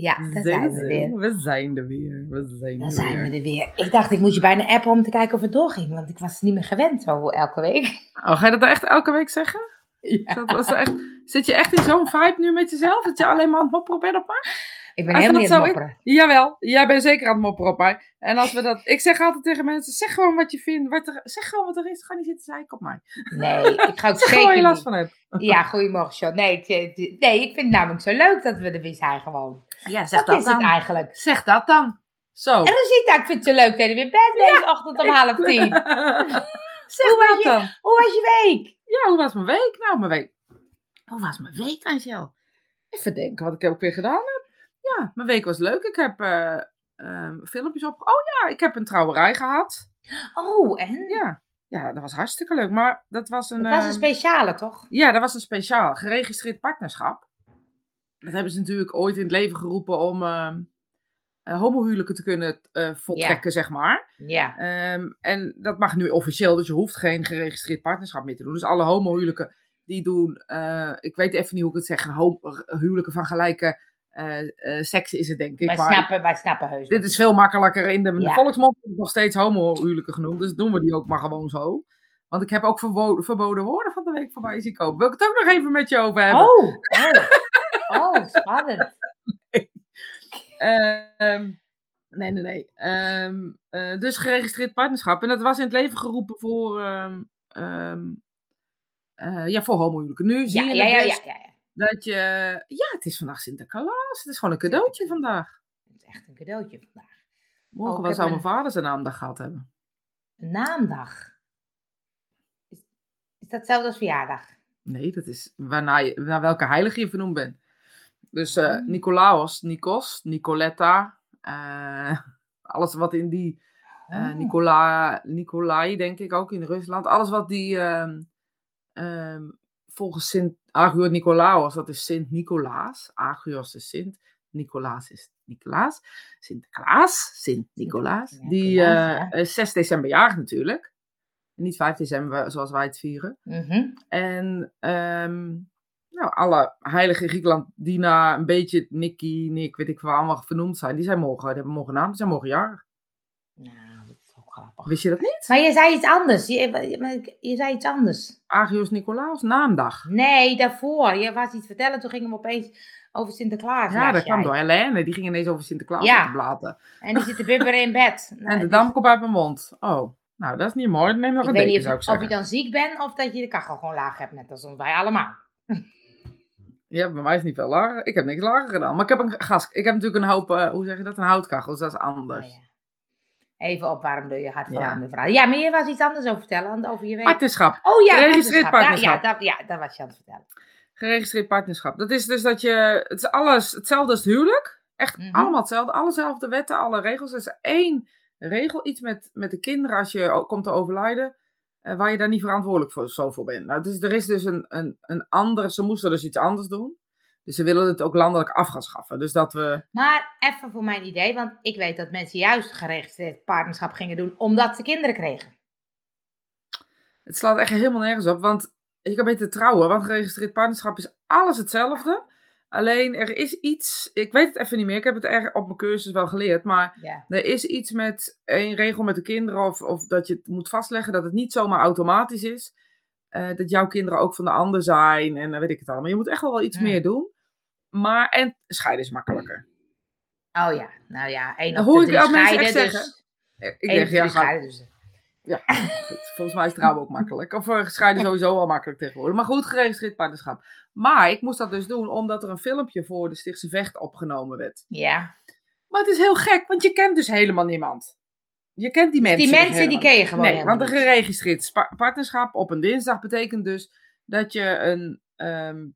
Ja, daar zijn we weer. We zijn er weer. We zijn er zijn weer. we er weer. Ik dacht, ik moet je bijna appen om te kijken of het doorging. Want ik was het niet meer gewend zo elke week. Oh, ga je dat nou echt elke week zeggen? Dat was echt... Zit je echt in zo'n vibe nu met jezelf? Dat je alleen maar aan het bent op mij? Ik ben Als helemaal dat niet aan het mopperen. Jawel, jij bent zeker aan het mopperen op mij. En als we dat... Ik zeg altijd tegen mensen, zeg gewoon wat je vindt. Wat er, zeg gewoon wat er is. Ga niet zitten zeiken op mij. Nee, ik ga ook Zeg gewoon waar je last van hebt. Ja, goedemorgen, Sean. Nee, ik, eh, nee, ik vind het namelijk zo leuk dat we er weer zijn gewoon. Ja, Wat is het eigenlijk? Zeg dat dan. Zo. En dan ziet ik vind het zo leuk dat je weer bent deze ochtend om half tien. zeg Hoe was dat je- dan. Hoe was je week? Ja, hoe was mijn week? Nou, mijn week. Hoe was mijn week, Angel? Even denken wat ik ook weer gedaan heb. Ja, mijn week was leuk. Ik heb eh, ehm, filmpjes op. Oh ja, ik heb een trouwerij gehad. Oh, en? Ja, ja dat was hartstikke leuk. Maar dat was een. Dat was een ehm, speciale, toch? ja, dat was een speciaal geregistreerd partnerschap. Dat hebben ze natuurlijk ooit in het leven geroepen om eh, homohuwelijken te kunnen eh, voltrekken, zeg maar. Ja. Ehm, en dat mag nu officieel, dus je hoeft geen geregistreerd partnerschap meer te doen. Dus alle homohuwelijken die doen, eh, ik weet even niet hoe ik het zeg, huwelijken van gelijke eh, eh, seks is het denk ik. Wij maar snappen, wij snappen heus. dit is veel makkelijker in de, volksmond wordt het nog steeds homohuwelijken genoemd, dus doen we die ook maar gewoon zo. Want ik heb ook verbo- verboden woorden van de week voorbij zien komen. Wil ik het ook nog even met je over hebben? Oh, oh, oh, spannend. Ehm, nee, nee, nee. Ehm, eh, dus geregistreerd partnerschap. En dat was in het leven geroepen voor, ehm, eh, ja, voor homohuwelijken. Nu zie Ja, je ja, ja, ja, ja. Dat je... Ja, het is vandaag Sinterklaas. Het is gewoon een cadeautje vandaag. Het is echt een cadeautje vandaag. Morgen Oh, wel zou mijn vader zijn naamdag gehad hebben. Een naamdag. Is, is dat hetzelfde als verjaardag? Nee, dat is waarna je, naar welke heilige je vernoemd bent. Dus Oh. Nicolaos, Nikos, Nicoletta. eh, alles wat in die Oh. Nicola, Nicolai, denk ik ook in Rusland. Alles wat die ehm, ehm, volgens Sint Agios Nicolaos, dat is Sint Nicolaas. Agios is Sint, Nicolaas is Nicolaas. Sinterklaas, Sint Nicolaas. Sint Die Nicolaas, eh, ja. is 6 december jarig natuurlijk. Niet 5 december zoals wij het vieren. Mhm. En ehm, nou, alle heiligen in Griekenland die na een beetje Nicky, Nick, weet ik wel, allemaal vernoemd zijn, die zijn morgen, die hebben morgen naam, die zijn morgen jarig. Nou, ook grappig. Wist je dat niet? Maar je zei iets anders. Je, je, je zei iets anders. Agios Nicolaas, naamdag. Nee, daarvoor. Je was iets vertellen, toen gingen we opeens over Sinterklaas. Ja, dat kwam door Helene. Die ging ineens over Sinterklaas Ja. te blaten. En die zit te bibberen in bed. Nou, En de dam komt uit mijn mond. Oh, nou, dat is niet mooi. Neem nog ik een weet deken, niet zou of, je zeggen. dan ziek bent of dat je de kachel gewoon laag hebt, net als ons wij allemaal. Ja, bij mij is het niet veel lager. Ik heb niks lager gedaan. Maar ik heb een gas. Ik heb natuurlijk een hoop, eh, hoe zeg je dat? Een houtkachel. Dus dat is anders. Nou ja. Even opwarmen door je hart Ja. vrouw. Ja, maar je was iets anders over vertellen, over je. Partnerschap. Oh ja, Geregistreerd partnerschap. Ja, dat, ja, dat was je aan het vertellen. Geregistreerd partnerschap. Dat is dus dat je, het is alles hetzelfde als het huwelijk. Echt Mhm. allemaal hetzelfde. Allezelfde wetten, alle regels. Er is één regel, iets met, met de kinderen als je komt te overlijden. eh, waar je daar niet verantwoordelijk voor, zo voor bent. Nou, dus er is dus een, een, een andere, ze moesten dus iets anders doen. Dus ze willen het ook landelijk af gaan schaffen. Dus dat we, Maar even voor mijn idee, want ik weet dat mensen juist geregistreerd partnerschap gingen doen omdat ze kinderen kregen. het slaat echt helemaal nergens op. Want je kan beter trouwen, want geregistreerd partnerschap is alles hetzelfde. Alleen er is iets, ik weet het even niet meer, ik heb het er op mijn cursus wel geleerd, maar Ja. Er is iets met een regel met de kinderen, of, of dat je het moet vastleggen dat het niet zomaar automatisch is. eh, dat jouw kinderen ook van de ander zijn en dan weet ik het allemaal. Je moet echt wel wel iets Hmm. meer doen. Maar, en scheiden is makkelijker. Oh ja, nou ja, één op hoor de ik drie mensen scheiden, echt dus... zeggen. Ik denk, de ja, scheiden, dus... ja, goed. volgens mij is trouwen ook makkelijk. Of eh, scheiden sowieso wel makkelijk tegenwoordig. Maar goed, geregistreerd partnerschap. Maar ik moest dat dus doen omdat er een filmpje voor de Stichtse Vecht opgenomen werd. Ja, Maar het is heel gek, want je kent dus helemaal niemand. Je kent die mensen die dus mensen die helemaal ken je gewoon Nee, want een geregistreerd partnerschap op een dinsdag betekent dus dat je een, ehm,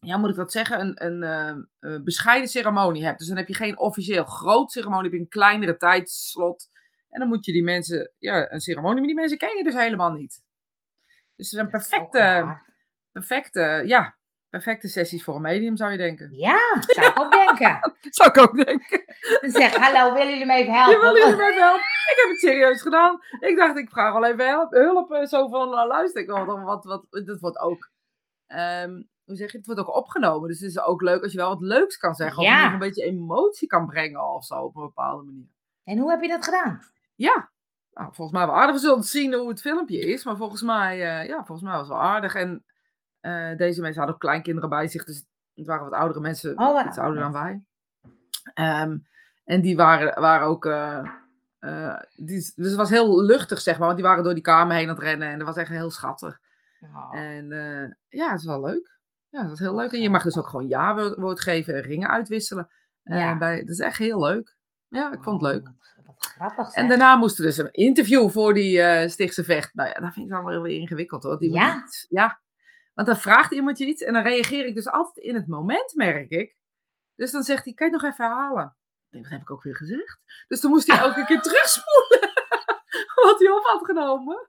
ja, moet ik dat zeggen, een, een ehm, eh, bescheiden ceremonie hebt. Dus dan heb je geen officieel groot ceremonie, heb je een kleinere tijdslot. En dan moet je die mensen, ja, een ceremonie, maar die mensen ken je dus helemaal niet. Dus het is een perfecte, perfecte, ja, perfecte sessies voor een medium, zou je denken. Ja, zou ik ook denken. Zou ik ook denken. Dan zeg, hallo, willen jullie me even helpen? wil jullie mij helpen? Ik heb het serieus gedaan. Ik dacht, ik vraag wel even hulp eh, zo van, nou, luister, ik wat, wat, wat, dat wordt ook. Ehm, hoe zeg je, het wordt ook opgenomen. Dus het is ook leuk als je wel wat leuks kan zeggen. Ja. Of nog een beetje emotie kan brengen of zo op een bepaalde manier. En hoe heb je dat gedaan? Ja, nou, volgens mij wel aardig. We zullen zien hoe het filmpje is. Maar volgens mij, eh, ja, volgens mij was het wel aardig. En eh, deze mensen hadden ook kleinkinderen bij zich. Dus het waren wat oudere mensen. Oh, iets ouder dan wij. Ehm, en die waren, waren ook... eh, die, dus het was heel luchtig, zeg maar. Want die waren door die kamer heen aan het rennen. En dat was echt heel schattig. Oh. En ja, het is wel leuk. Ja, dat is heel leuk. En je mag dus ook gewoon ja-woord geven en ringen uitwisselen. Eh, bij, dat is echt heel leuk. Ja, ik vond het leuk. Oh, grappig. En daarna moesten we dus een interview voor die eh Stichtse Vecht. Nou ja, dat vind ik dan wel weer ingewikkeld hoor. Die Ja? iets- ja. Want dan vraagt iemand je iets en dan reageer ik dus altijd in het moment, merk ik. Dus dan zegt hij, kan je nog even herhalen? Ik denk, dat heb ik ook weer gezegd. Dus dan moest hij elke keer terugspoelen. Wat hij op had genomen.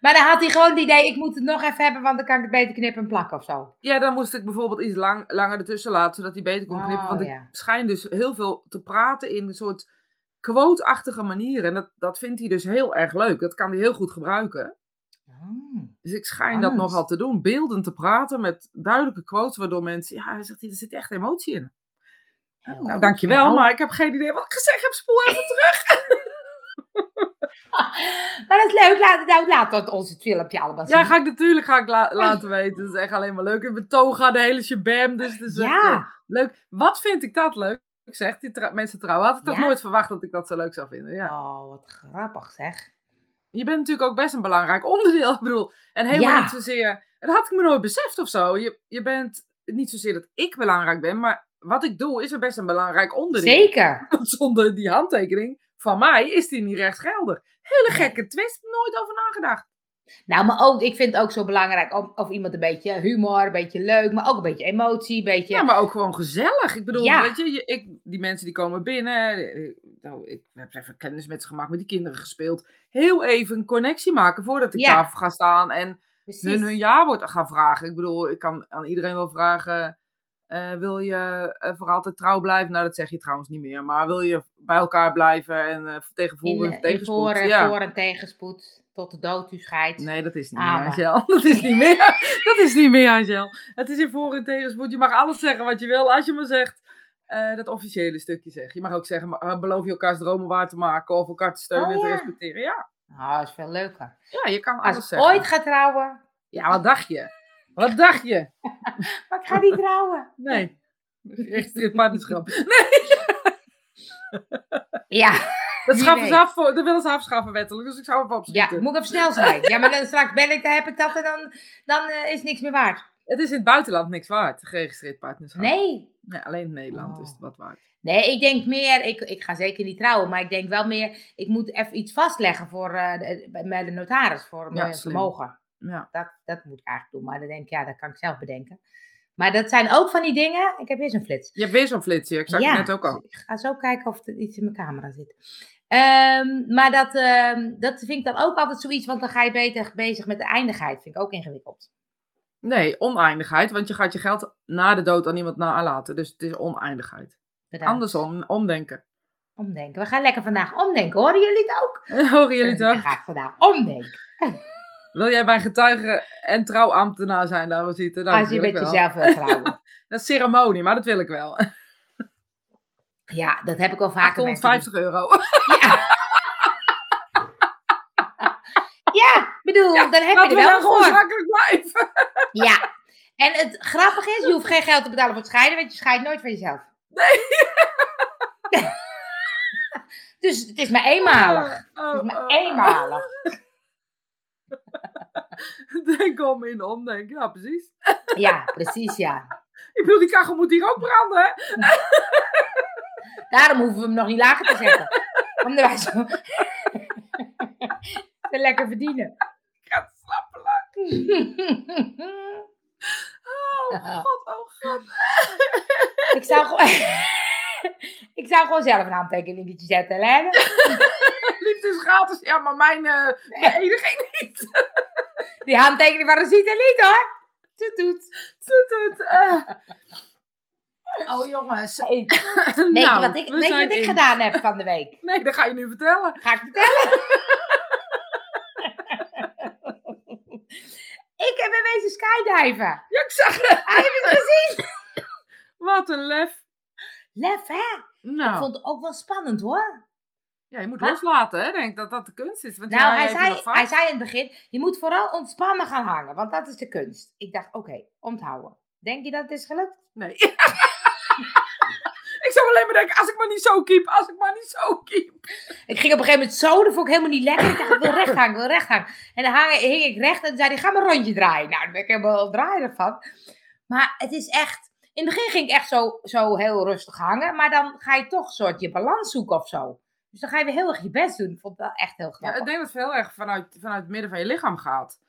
Maar dan had hij gewoon het idee, ik moet het nog even hebben, want dan kan ik het beter knippen en plakken of zo. Ja, dan moest ik bijvoorbeeld iets lang, langer ertussen laten, zodat hij beter kon knippen. Oh, Want ik schijn dus heel veel te praten in een soort quote-achtige manier. En dat, dat vindt hij dus heel erg leuk. Dat kan hij heel goed gebruiken. Oh. Dus ik schijn dat nogal te doen. Beeldend te praten met duidelijke quotes, waardoor mensen... Ja, hij zegt, er zit echt emotie in. Heel Nou, dankjewel, Nou. maar ik heb geen idee wat ik gezegd heb. Spoel even terug. Maar dat is leuk, laat, nou, laat dat ons het filmpje allemaal zien. Ja, ga ik natuurlijk ga ik la- laten weten. Dat is echt alleen maar leuk. En mijn toga, de hele shabam. Dus het is echt, eh, leuk. Wat vind ik dat leuk? Zegt die tra- mensen trouwen. Had ik toch nooit verwacht dat ik dat zo leuk zou vinden. Ja. oh, wat grappig zeg. Je bent natuurlijk ook best een belangrijk onderdeel. Ik bedoel, en helemaal Ja. niet zozeer. Dat had ik me nooit beseft of zo. Je, je bent niet zozeer dat ik belangrijk ben, maar wat ik doe is er best een belangrijk onderdeel. Zeker. Want zonder die handtekening van mij is die niet rechtsgeldig. Hele gekke twist, nooit over nagedacht. Nou, maar ook, ik vind het ook zo belangrijk om, of iemand een beetje humor, een beetje leuk, maar ook een beetje emotie, een beetje... Ja, maar ook gewoon gezellig. Ik bedoel, Ja. weet je, je- ik, die mensen die komen binnen. Nou, ik heb even kennis met ze gemaakt, met die kinderen gespeeld. Heel even een connectie maken voordat ik Ja. tafel ga staan en Precies. hun hun jaarwoord gaan vragen. Ik bedoel, ik kan aan iedereen wel vragen. Eh, wil je eh, voor altijd trouw blijven? Nou, dat zeg je trouwens niet meer. Maar wil je bij elkaar blijven en eh tegen voor en tegenspoed? voor, ja. voor en tegenspoed, tot de dood u scheidt. Nee, dat is niet Ah, meer, Angel. Dat is niet meer. Dat is niet meer, Angel. Het is in voor- en tegenspoed. Je mag alles zeggen wat je wil, als je maar zegt dat officiële stukje zeg. Je mag ook zeggen, maar, beloof je elkaars dromen waar te maken of elkaar te steunen Oh, en te ja. respecteren. Ja. Nou, dat is veel leuker. ja, je kan alles Als zeggen. ooit ga trouwen, Ja, wat dacht je? Wat dacht je? maar ik ga niet trouwen. Nee. Geregistreerd partnerschap. Ja, Dat, schaffen ze af voor, dat willen ze afschaffen wettelijk, dus ik zou ja, opschieten. moet ik even snel zijn. Ja, maar dan straks ben ik, dan heb ik dat en dan, dan eh, is niks meer waard. Het is in het buitenland niks waard, geregistreerd partnerschap. Nee. Nee, alleen in Nederland Oh. is het wat waard. Nee, ik denk meer, ik, ik ga zeker niet trouwen, maar ik denk wel meer, ik moet even iets vastleggen voor, eh, de- bij- de notaris voor mijn slim. vermogen. Ja. Dat, dat moet ik eigenlijk doen, maar dan denk ik, ja, dat kan ik zelf bedenken. Maar dat zijn ook van die dingen, ik heb weer zo'n flits. Je hebt weer zo'n flits ik zag Ja, het net ook al. Ik ga zo kijken of er iets in mijn camera zit. Ehm, maar dat, ehm, dat vind ik dan ook altijd zoiets, want dan ga je beter bezig met de eindigheid. Vind ik ook ingewikkeld. Nee, oneindigheid, want je gaat je geld na de dood aan iemand nalaten. Dus het is oneindigheid. Bedankt. Andersom, omdenken. Omdenken. We gaan lekker vandaag omdenken. Horen jullie het ook? Horen jullie het ook? ga ik vandaag omdenken. Wil jij bij getuige en trouwambtenaar zijn, daar we zitten? Nou, Als je met jezelf wil trouwen. Dat is ceremonie, maar dat wil ik wel. Ja, dat heb ik al vaker met 850 euro. Ja. ja, bedoel, dan heb je er we wel voor. zakelijk blijven. Ja. En het grappige is, je hoeft geen geld te betalen voor het scheiden, want je scheidt nooit van jezelf. Nee. dus het is maar eenmalig. Oh, Het is maar oh, eenmalig. oh. Denk om in omdenken, ja precies. Ja, precies, ja. Ik bedoel, die kachel moet hier ook branden, hè? Daarom hoeven we hem nog niet lager te zetten. Omdat wij zo... te lekker verdienen. Ik ga het slappelen. Oh god, oh god. ik zou gewoon... ik zou gewoon zelf een handtekeningetje zetten, hè? Liefde is gratis. Ja, maar mijn, enige niet. Die handtekening van Rosita niet, hoor. Toet, toet. Toet, toet, eh. Oh jongens. Hey, Weet je wat ik, weet je wat ik gedaan heb van de week? Nee, dat ga je nu vertellen. Ga ik vertellen? ik heb een wezen skydiven. Ja, ik zag het. Heb je het gezien? Wat een lef. Lef, hè? Ik Nou, vond het ook wel spannend, hoor. Ja, je moet loslaten, hè. Denk dat dat de kunst is. Want Nou, hij zei, hij zei in het begin, je moet vooral ontspannen gaan hangen, want dat is de kunst. Ik dacht, oké, onthouden. Denk je dat het is gelukt? Nee. ik zou alleen maar denken, als ik maar niet zo keep, als ik maar niet zo keep. Ik ging op een gegeven moment zo, dat vond ik helemaal niet lekker. Ik dacht, ik wil recht hangen, ik wil recht hangen. En dan hang, hing ik recht en zei hij, ga maar een rondje draaien. Nou, daar ben ik helemaal draaierig van. Maar het is echt, in het begin ging ik echt zo, zo heel rustig hangen, maar dan ga je toch een soort je balans zoeken of zo. Dus dan ga je weer heel erg je best doen. Ik vond het wel echt heel Ja, grappig. ik denk dat het heel erg vanuit, vanuit het midden van je lichaam gaat.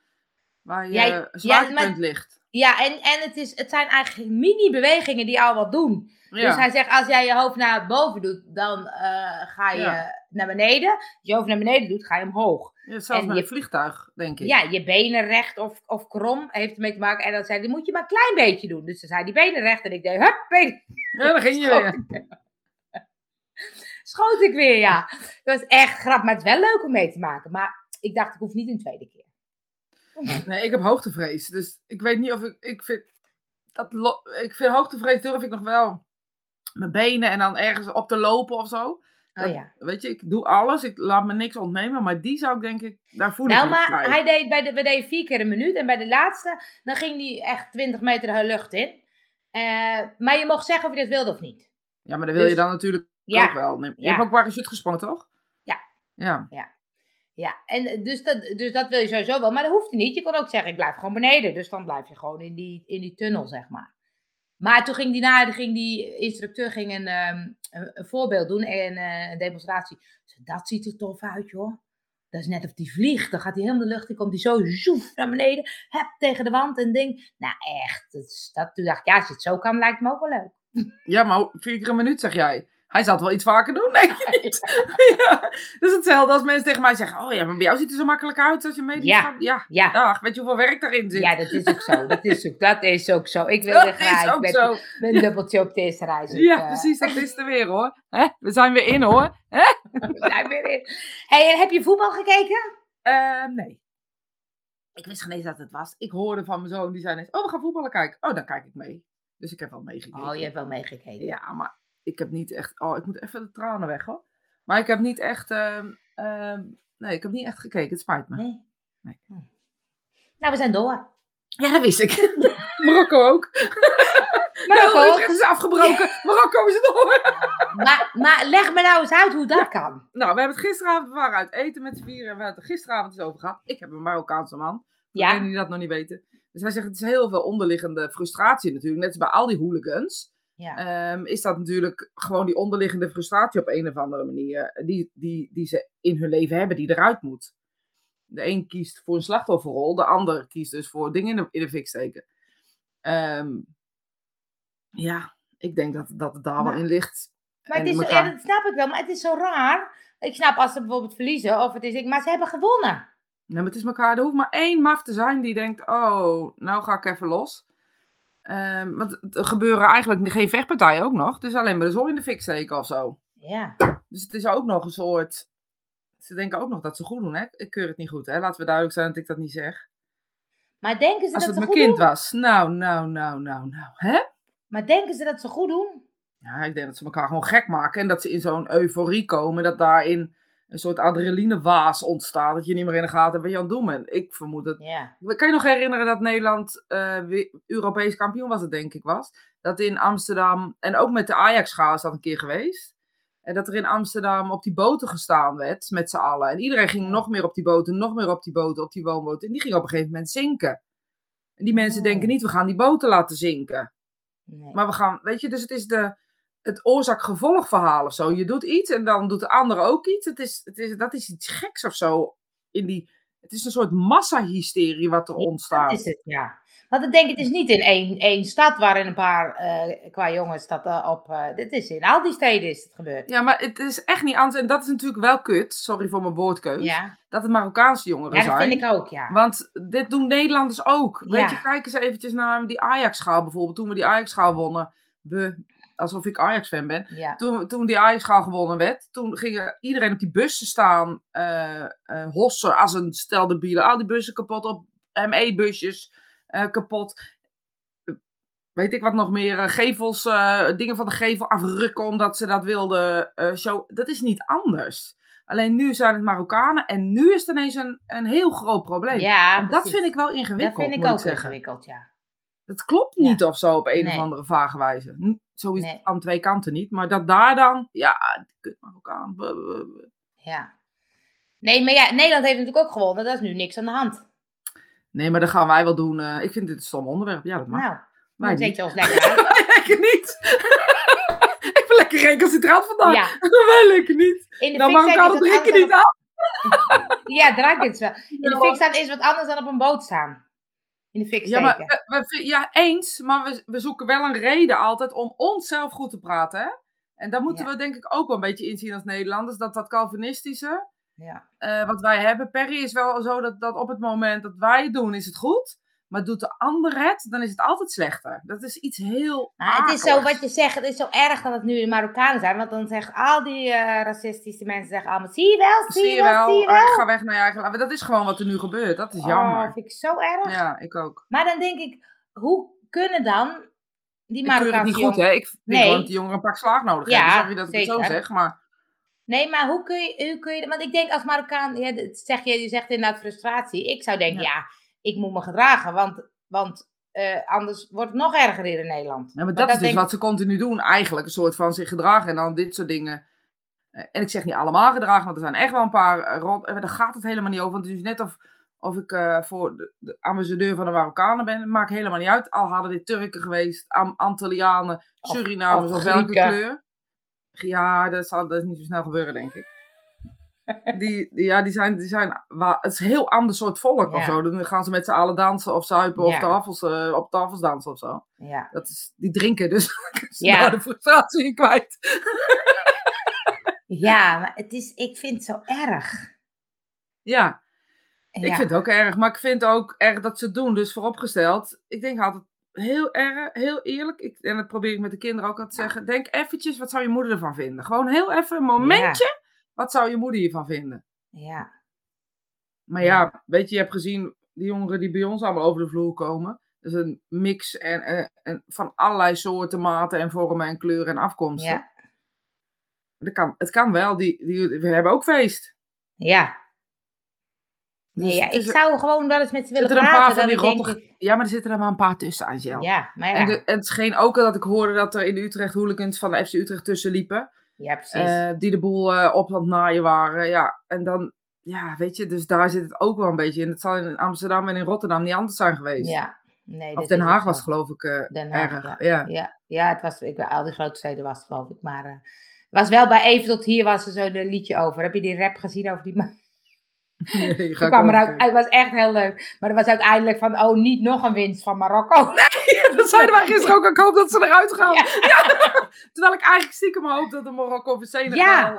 Waar je Ja, ja, ja, zwaartepunt ligt. Ja, en, en het, is, het zijn eigenlijk mini-bewegingen die al wat doen. Ja. Dus hij zegt, als jij je hoofd naar boven doet, dan eh, ga je Ja. naar beneden. Als je je hoofd naar beneden doet, ga je omhoog. Ja, zelfs en met je- een vliegtuig, denk ik. Ja, je benen recht of, of krom heeft ermee te maken. En dan zei hij, die moet je maar een klein beetje doen. Dus dan zei hij, die benen recht. En ik deed, hup, benen. Ja, dan ging je weer. Schoot ik weer, ja. Dat was echt grappig, maar het is wel leuk om mee te maken. Maar ik dacht, ik hoef niet een tweede keer. Nee, ik heb hoogtevrees. Dus ik weet niet of ik... Ik vind, dat ik vind hoogtevrees durf ik nog wel. Mijn benen en dan ergens op te lopen of zo. Oh ja. Weet je, ik doe alles. Ik laat me niks ontnemen. Maar die zou ik denk ik... Daar voel ik Nou, maar hij deed bij de, we deden vier keer een minuut. En bij de laatste, dan ging hij echt 20 meter de lucht in. Eh, maar je mocht zeggen of je dat wilde of niet. Ja, maar dat wil je Dus- dan natuurlijk Ja. ook wel. Je Ja. hebt ook parachute gesprongen, toch? Ja. Ja. Ja, en eh, dus dat, dus dat wil je sowieso wel. Maar dat hoeft niet. Je kon ook zeggen, ik blijf gewoon beneden. Dus dan blijf je gewoon in die, in die tunnel, zeg maar. Maar toen ging die, na, ging die instructeur ging een, ehm, een, een voorbeeld doen en eh, een demonstratie. Dat ziet er tof uit, joh. Dat is net of die vliegt. Dan gaat hij helemaal de lucht in, komt hij zo zoef naar beneden. Hup, tegen de wand en ding. Nou, echt. Dat, dat, toen dacht ik, ja, als je het zo kan, lijkt me ook wel leuk. Ja, maar vier keer een minuut zeg jij. Hij zal het wel iets vaker doen, denk je niet? ja. Dat is hetzelfde als mensen tegen mij zeggen: Oh ja, maar bij jou ziet het er zo makkelijk uit als je meedoet. Ja. ja. Ja, Dag, weet je hoeveel werk daarin zit? ja dat is ook zo. Dat is ook, dat is ook zo. Ik wil graag met, zo. met een dubbeltje op de eerste reis. Ja, precies, dat is er weer hoor. We zijn weer in hoor. We zijn weer in. Hey, heb je voetbal gekeken? Eh, nee. Ik wist geen eens dat het was. Ik hoorde van mijn zoon, die zei Oh, we gaan voetballen kijken. Oh, dan kijk ik mee. Dus ik heb wel meegekeken. Oh, je hebt wel meegekeken. Ja, maar ik heb niet echt. Oh, ik moet even de tranen weg hoor. Maar ik heb niet echt. ehm, ehm, nee, ik heb niet echt gekeken. Het spijt me. Nee? Nee. Hm. Nou, we zijn door. Ja, dat wist ik. Marokko ook. Marokko ook. het is afgebroken. Marokko is door. Maar, maar leg me nou eens uit hoe dat kan. Nou, we hebben het gisteravond, we waren uit eten met z'n vieren en we hebben het er gisteravond eens over gehad. Ik heb een Marokkaanse man. Voor Ja. degenen die dat nog niet weten. Dus hij zegt, het is heel veel onderliggende frustratie natuurlijk. Net als bij al die hooligans. Ja. ehm, is dat natuurlijk gewoon die onderliggende frustratie op een of andere manier. Die, die, die ze in hun leven hebben, die eruit moet. De een kiest voor een slachtofferrol, de ander kiest dus voor dingen in de, in de fik steken. Ehm, ja, ik denk dat, dat het daar wel in ligt. Maar het is, zo- ja, dat snap ik wel, maar het is zo raar. Ik snap als ze bijvoorbeeld verliezen, of het is, maar ze hebben gewonnen. Nee, maar het is elkaar. Er hoeft maar één maf te zijn die denkt: Oh, nou ga ik even los. Ehm, want er gebeuren eigenlijk geen vechtpartijen ook nog. Dus alleen maar de zon in de fik steken of zo. Ja. Dus het is ook nog een soort. Ze denken ook nog dat ze goed doen, hè? Ik keur het niet goed, hè? Laten we duidelijk zijn dat ik dat niet zeg. Maar denken ze Als dat het ze mijn goed kind doen? was. Nou, nou, nou, nou, nou. Hè? Maar denken ze dat ze goed doen? Ja, ik denk dat ze elkaar gewoon gek maken. En dat ze in zo'n euforie komen. Dat daarin een soort adrenalinewaas ontstaat. Dat je niet meer in de gaten hebt wat je aan het doen bent. Ik vermoed het. Kan je nog herinneren dat Nederland eh, Europees kampioen was, het denk ik was? Dat in Amsterdam, en ook met de Ajax-schaal is dat een keer geweest. En dat er in Amsterdam op die boten gestaan werd met z'n allen. En iedereen ging nog meer op die boten, nog meer op die boten, op die woonboten. En die ging op een gegeven moment zinken. En die mensen Oh. denken niet, we gaan die boten laten zinken. Nee. Maar we gaan, weet je, dus het is de, het oorzaak-gevolg verhaal of zo. Je doet iets en dan doet de ander ook iets. Het is, het is, dat is iets geks of zo. In die, het is een soort massahysterie wat er ontstaat. Dat is het, ja. Want ik denk, het is niet in één, één stad waarin een paar eh, qua jongens dat eh, op... eh, dit is in al die steden is het gebeurd. Ja, maar het is echt niet anders. En dat is natuurlijk wel kut. Sorry voor mijn woordkeus. Ja, Dat het Marokkaanse jongeren ja dat zijn. vind ik ook, ja. Want dit doen Nederlanders ook. Ja. Weet je, kijk eens eventjes naar die Ajax-schaal bijvoorbeeld. Toen we die Ajax-schaal wonnen. We, alsof ik Ajax-fan ben. Ja. Toen, toen die Ajax-schaal gewonnen werd. Toen ging iedereen op die bussen staan. eh eh hossen als een stel de bielen. Al die bussen kapot op ME-busjes. eh, kapot. Weet ik wat nog meer, gevels, dingen van de gevel afrukken omdat ze dat wilden show. Dat is niet anders. Alleen nu zijn het Marokkanen en nu is het ineens een, een heel groot probleem. Ja, dat vind ik wel Dat ingewikkeld, vind ik ook ik ingewikkeld, ja. Het klopt Ja. niet of zo op een Nee. of andere vage wijze. Zo is Nee. het aan twee kanten niet. Maar dat daar dan, ja, kut buh, buh, buh. Ja. Nee, maar ja, Nederland heeft natuurlijk ook gewonnen. Dat is nu niks aan de hand. Nee, maar dat gaan wij wel doen. eh, ik vind dit een stom onderwerp. Ja, dat mag. Nou, dan zet je ons lekker uit. Lekker niet. ik ben lekker recalcitrant vandaag. Ja, Wij lekker niet. in de Nou, Marokkanen is wat drinken niet aan. op- Ja, drank is wel. In de fik staan is wat anders dan op een boot staan. In de fik Ja, maar we, we- ja, eens. Maar we, we zoeken wel een reden altijd om onszelf goed te praten. Hè? En daar moeten Ja. we denk ik ook wel een beetje inzien als Nederlanders. Dat dat Calvinistische, Ja. eh, wat wij hebben. Perry is wel zo dat, dat op het moment dat wij het doen, is het goed. Maar doet de ander het, dan is het altijd slechter. Dat is iets heel Maar het is zo wat je zegt, het is zo erg dat het nu de Marokkanen zijn. Want dan zeggen al die eh, racistische mensen zeggen allemaal, zie je wel, Zie je wel, zie je eh, wel. ga weg naar je eigen land. Maar Dat is gewoon wat er nu gebeurt. Dat is Oh, jammer. vind ik zo erg. Ja, ik ook. Maar dan denk ik, hoe kunnen dan die Ik keur het Marokkaanse niet goed, hè? Ik vind Nee. gewoon dat die jongeren een pak slaag nodig Ja, hebben. Sorry dat ik het zo zeg, maar... Nee, maar hoe kun je, hoe kun je want ik denk als Marokkaan, ja, zeg je, je zegt inderdaad frustratie. Ik zou denken, ja, ik moet me gedragen, want, want eh, anders wordt het nog erger hier in Nederland. Ja, maar Maar dat, is dus denk wat ze continu doen, eigenlijk. Een soort van zich gedragen en dan dit soort dingen. Eh, En ik zeg niet allemaal gedragen, want er zijn echt wel een paar eh, eh, Daar gaat het helemaal niet over. Want het is net of, of ik voor de, de ambassadeur van de Marokkanen ben. Het maakt helemaal niet uit. Al hadden dit Turken geweest, Am Antillianen, Surinamers of of, welke kleur. Ja, dat zal dat is niet zo snel gebeuren, denk ik. Die, ja, die zijn, die zijn, het is een heel ander soort volk of Ja. zo. Dan gaan ze met z'n allen dansen of zuipen of tafels, eh, op tafels dansen of zo. Ja. Dat is, die drinken dus. Ja. ja. de frustratie kwijt. ja, maar het is, ik vind het zo erg. Ja, Ja. ik vind het ook erg. Maar ik vind ook erg dat ze het doen. Dus vooropgesteld, ik denk altijd heel erg, heel eerlijk. Ik, en dat probeer ik met de kinderen ook altijd te zeggen. Denk eventjes, wat zou je moeder ervan vinden? Gewoon heel even een momentje. Wat zou je moeder hiervan vinden? ja. Maar ja, weet je, je hebt gezien die jongeren die bij ons allemaal over de vloer komen. Dat is een mix en, en, en van allerlei soorten, maten en vormen en kleuren en afkomsten. Ja. Dat kan, het kan wel. Die, die, we hebben ook feest. Ja. Dus Nee, ja, ik is- zou gewoon wel eens met ze willen zitten er een praten. paar van die ik- Ja, maar er zitten er maar een paar tussen, Angel. Ja, maar ja. En, de, en het scheen ook al dat ik hoorde dat er in de Utrecht hooligans van de FC Utrecht tussen liepen. Ja, precies. eh, die de boel eh, op aan het naaien waren. Ja, en dan... Ja, weet je, dus daar zit het ook wel een beetje in. Het zal in Amsterdam en in Rotterdam niet anders zijn geweest. ja. Nee, Of dat Den Haag was het geloof ik eh, Den Haag, erg. ja. Ja. Ja, ja het was, ik, al die grote steden was het geloof ik. Maar eh, was wel bij Even tot hier was er zo een liedje over. Heb je die rap gezien over die man? Nee, ik kwam ook kijken. het was echt heel leuk. Maar er was uiteindelijk van, oh, niet nog een winst van Marokko. Dat zeiden wij gisteren ook. Ik hoop dat ze eruit gaan. Ja. Ja. Terwijl ik eigenlijk stiekem hoop dat de Marokko of Senegal... Ja,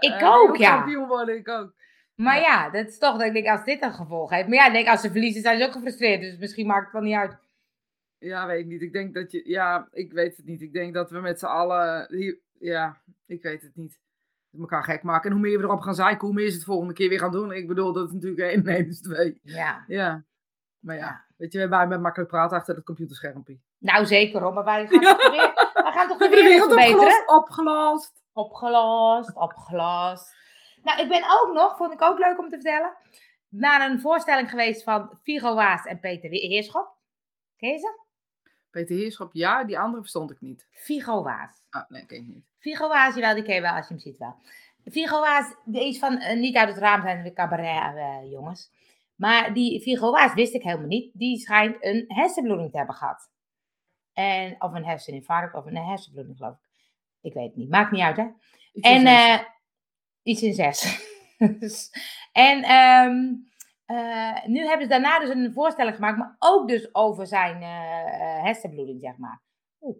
eh, ik eh, ook, ja. kampioen worden. Ik ook. Maar Ja. dat is toch dat ik denk, als dit een gevolg heeft. Maar ja, ik denk, als ze verliezen zijn ze ook gefrustreerd. Dus misschien maakt het wel niet uit. Ja, weet ik niet. Ik denk dat je... Ja, ik weet het niet. Ik denk dat we met z'n allen... Hier, ja, ik weet het niet. elkaar gek maken. En hoe meer we erop gaan zeiken, hoe meer ze het volgende keer weer gaan doen. Ik bedoel, dat is natuurlijk één, nee, dus twee. Ja. Ja. Maar Ja. Weet je, hebben met makkelijk praten achter het computerschermpje. Nou, zeker hoor. Maar wij gaan, Ja. toch, weer, wij gaan toch We de hebben de wereld verbeteren? opgelost. Opgelost. Opgelost, opgelost. Nou, ik ben ook nog, vond ik ook leuk om te vertellen, naar een voorstelling geweest van Figo Waas en Peter Heerschop. Ken je ze? Peter Heerschop, ja, die andere verstond ik niet. Figo Waas. Ah, nee, ken ik niet. Figo Waas, jawel, die ken je wel als je hem ziet wel. Figo Waas, die is van, eh, niet uit het raam zijn de cabaret eh, jongens. Maar die Figo Waas wist ik helemaal niet. Die schijnt een hersenbloeding te hebben gehad. En, of een herseninfarct, of een hersenbloeding geloof ik. Ik weet het niet, maakt niet uit hè. Iets En eh, iets in zes. En ehm, eh, nu hebben ze daarna dus een voorstelling gemaakt, maar ook dus over zijn eh, hersenbloeding, zeg maar. Oeh.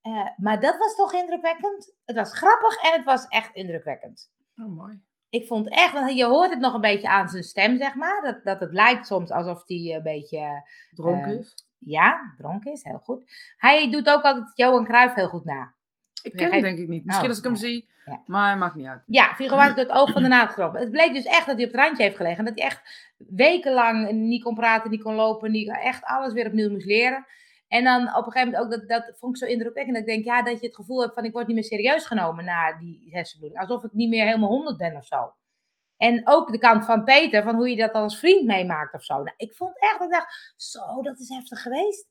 Eh, maar dat was toch indrukwekkend? Het was grappig en het was echt indrukwekkend. Oh, mooi. Ik vond echt, want je hoort het nog een beetje aan zijn stem, zeg maar. Dat, dat het lijkt soms alsof hij een beetje, Dronken Eh, is. ja, dronken is, heel goed. Hij doet ook altijd Johan Cruijff heel goed na. Ik ken hem denk ik niet. Misschien Oh, als ik hem ja. zie, Ja. maar maakt niet uit. Ja, was door het oog van de naald gekropen. Het bleek dus echt dat hij op het randje heeft gelegen. En dat hij echt wekenlang niet kon praten, niet kon lopen, niet, echt alles weer opnieuw moest leren. En dan op een gegeven moment ook, dat, dat vond ik zo indrukwekkend, dat ik denk, ja, dat je het gevoel hebt van ik word niet meer serieus genomen na die hersenbloeding. Alsof ik niet meer helemaal honderd ben of zo. En ook de kant van Peter, van hoe je dat als vriend meemaakt of zo. Nou, ik vond echt, ik dacht, zo, dat is heftig geweest.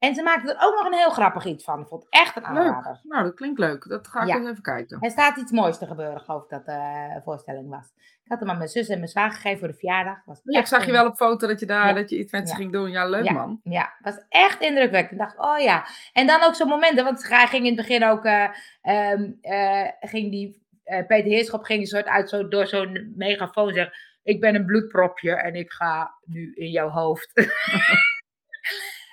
En ze maakten er ook nog een heel grappig iets van. Ik vond het echt een aanrader. Leuk. Nou, dat klinkt leuk. Dat ga ik Ja. eens even kijken. Er staat iets moois te gebeuren, geloof ik dat de voorstelling was. Ik had hem aan mijn zus en mijn zwager gegeven voor de verjaardag. Was Ja, ik zag je wel op foto dat je daar Ja. dat je iets met ze ging doen. Ja, leuk man. Ja, het was echt indrukwekkend. Ik dacht, oh ja. En dan ook zo'n momenten, want hij ging in het begin ook, eh, ehm, eh, ging die, eh, Peter Heerschop ging een soort uit zo, door zo'n megafoon zeggen, ik ben een bloedpropje en ik ga nu in jouw hoofd.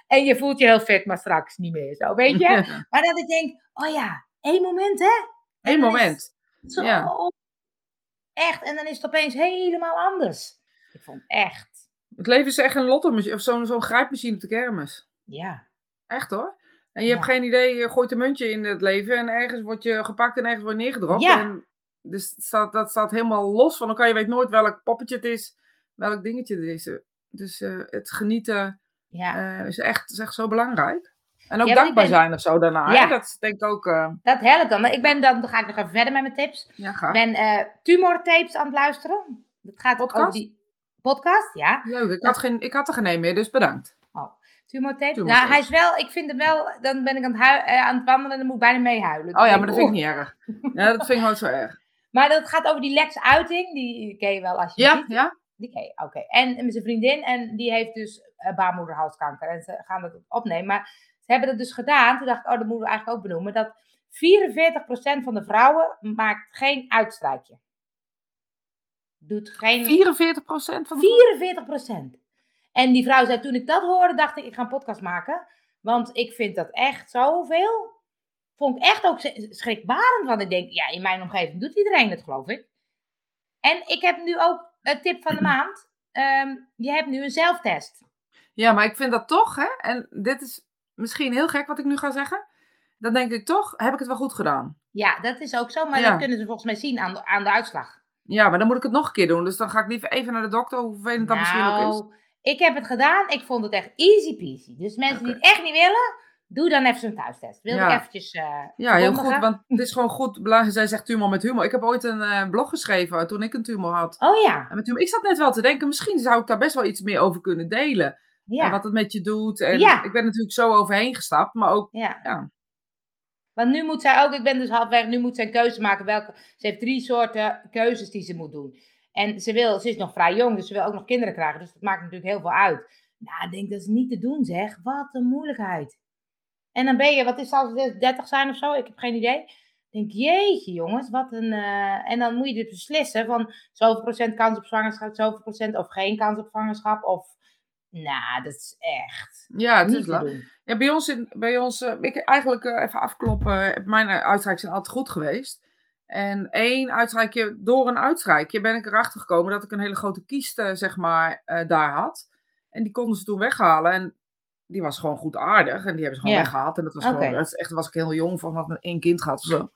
en je voelt je heel fit, maar straks niet meer zo, weet je? Maar dat ik denk, oh ja, één moment hè? Eén moment. Zo, Ja. echt. En dan is het opeens helemaal anders. Ik vond echt, Het leven is echt een lotto of zo'n zo'n grijpmachine op de kermis. ja. Echt hoor. En je hebt geen idee, je gooit een muntje in het leven en ergens word je gepakt en ergens word je neergedropt. Ja. En dus het staat, dat staat helemaal los van elkaar. Je weet nooit welk poppetje het is, welk dingetje het is. Dus eh, het genieten Ja, eh, is, echt, is echt zo belangrijk. En ook Ja, ik dankbaar ben- zijn of zo daarna. Ja. Hè? Dat denk ik ook, eh, dat helpt dan. Ik ben dan, dan ga ik nog even verder met mijn tips. ja Ik gaaf. ben eh tumortapes aan het luisteren. Dat gaat Podcast? over die podcast, ja. Leuk, ik had, geen, ik had er geen een meer, dus bedankt. Tumortapes. Tumortapes. Nou, hij is wel, ik vind hem wel, dan ben ik aan het, aan het wandelen en dan moet ik bijna meehuilen. Oh ja, maar dat vind ik niet erg. Ja, dat vind ik nooit zo erg. Maar dat gaat over die Lex Uiting, die ken je wel als je Ja, ziet. ja? Die ken je, oké. En met zijn vriendin, en die heeft dus baarmoederhalskanker. En ze gaan dat opnemen. Maar ze hebben dat dus gedaan. Toen dacht ik, oh, dat moeten we eigenlijk ook benoemen. Dat 44% van de vrouwen maakt geen uitstrijkje. Doet geen... 44 procent van de... 44%. En die vrouw zei, toen ik dat hoorde, dacht ik, ik ga een podcast maken. Want ik vind dat echt zoveel. Vond ik echt ook sch- schrikbarend. Want ik denk, ja, in mijn omgeving doet iedereen het, geloof ik. En ik heb nu ook een tip van de maand. Ehm, je hebt nu een zelftest. Ja, maar ik vind dat toch, hè, en dit is misschien heel gek wat ik nu ga zeggen. Dan denk ik toch, heb ik het wel goed gedaan. Ja, dat is ook zo. Maar Ja. dat kunnen ze volgens mij zien aan de, aan de uitslag. Ja, maar dan moet ik het nog een keer doen. Dus dan ga ik liever even naar de dokter, hoe vervelend dat misschien ook is. Nou, ik heb het gedaan. Ik vond het echt easy peasy. Dus mensen die het echt niet willen, doe dan even zo'n thuistest. Wil Ja. ik eventjes eh, Ja, heel goed, want het is gewoon goed. Zij zegt tumor met humor. Ik heb ooit een eh, blog geschreven toen ik een tumor had. Oh ja, En met humor, ik zat net wel te denken, misschien zou ik daar best wel iets meer over kunnen delen. Ja. En wat het met je doet. En Ja. ik ben natuurlijk zo overheen gestapt, maar ook, Ja. ja. Want nu moet zij ook, ik ben dus halfweg, nu moet zij een keuze maken welke. Ze heeft drie soorten keuzes die ze moet doen. En ze wil, ze is nog vrij jong, dus ze wil ook nog kinderen krijgen. Dus dat maakt natuurlijk heel veel uit. Nou, ik denk dat is niet te doen zeg. Wat een moeilijkheid. En dan ben je, wat is het als we 30 zijn of zo? Ik heb geen idee. Ik denk, jeetje jongens, wat een... eh, En dan moet je dus beslissen van zoveel procent kans op zwangerschap, zoveel procent of geen kans op zwangerschap. Of, nou, dat is echt ja, het is te la- doen. Ja, bij ons, in, bij ons eh, ik eigenlijk eh, even afkloppen. Mijn eh, uitstrijken zijn altijd goed geweest. En één uitstrijkje, door een uitstrijkje ben ik erachter gekomen dat ik een hele grote kiest, eh, zeg maar, daar had. En die konden ze toen weghalen. En die was gewoon goed aardig. En die hebben ze gewoon Ja. weggehaald. En dat was gewoon, dat is echt, was ik heel jong van, had ik één kind gehad of zo.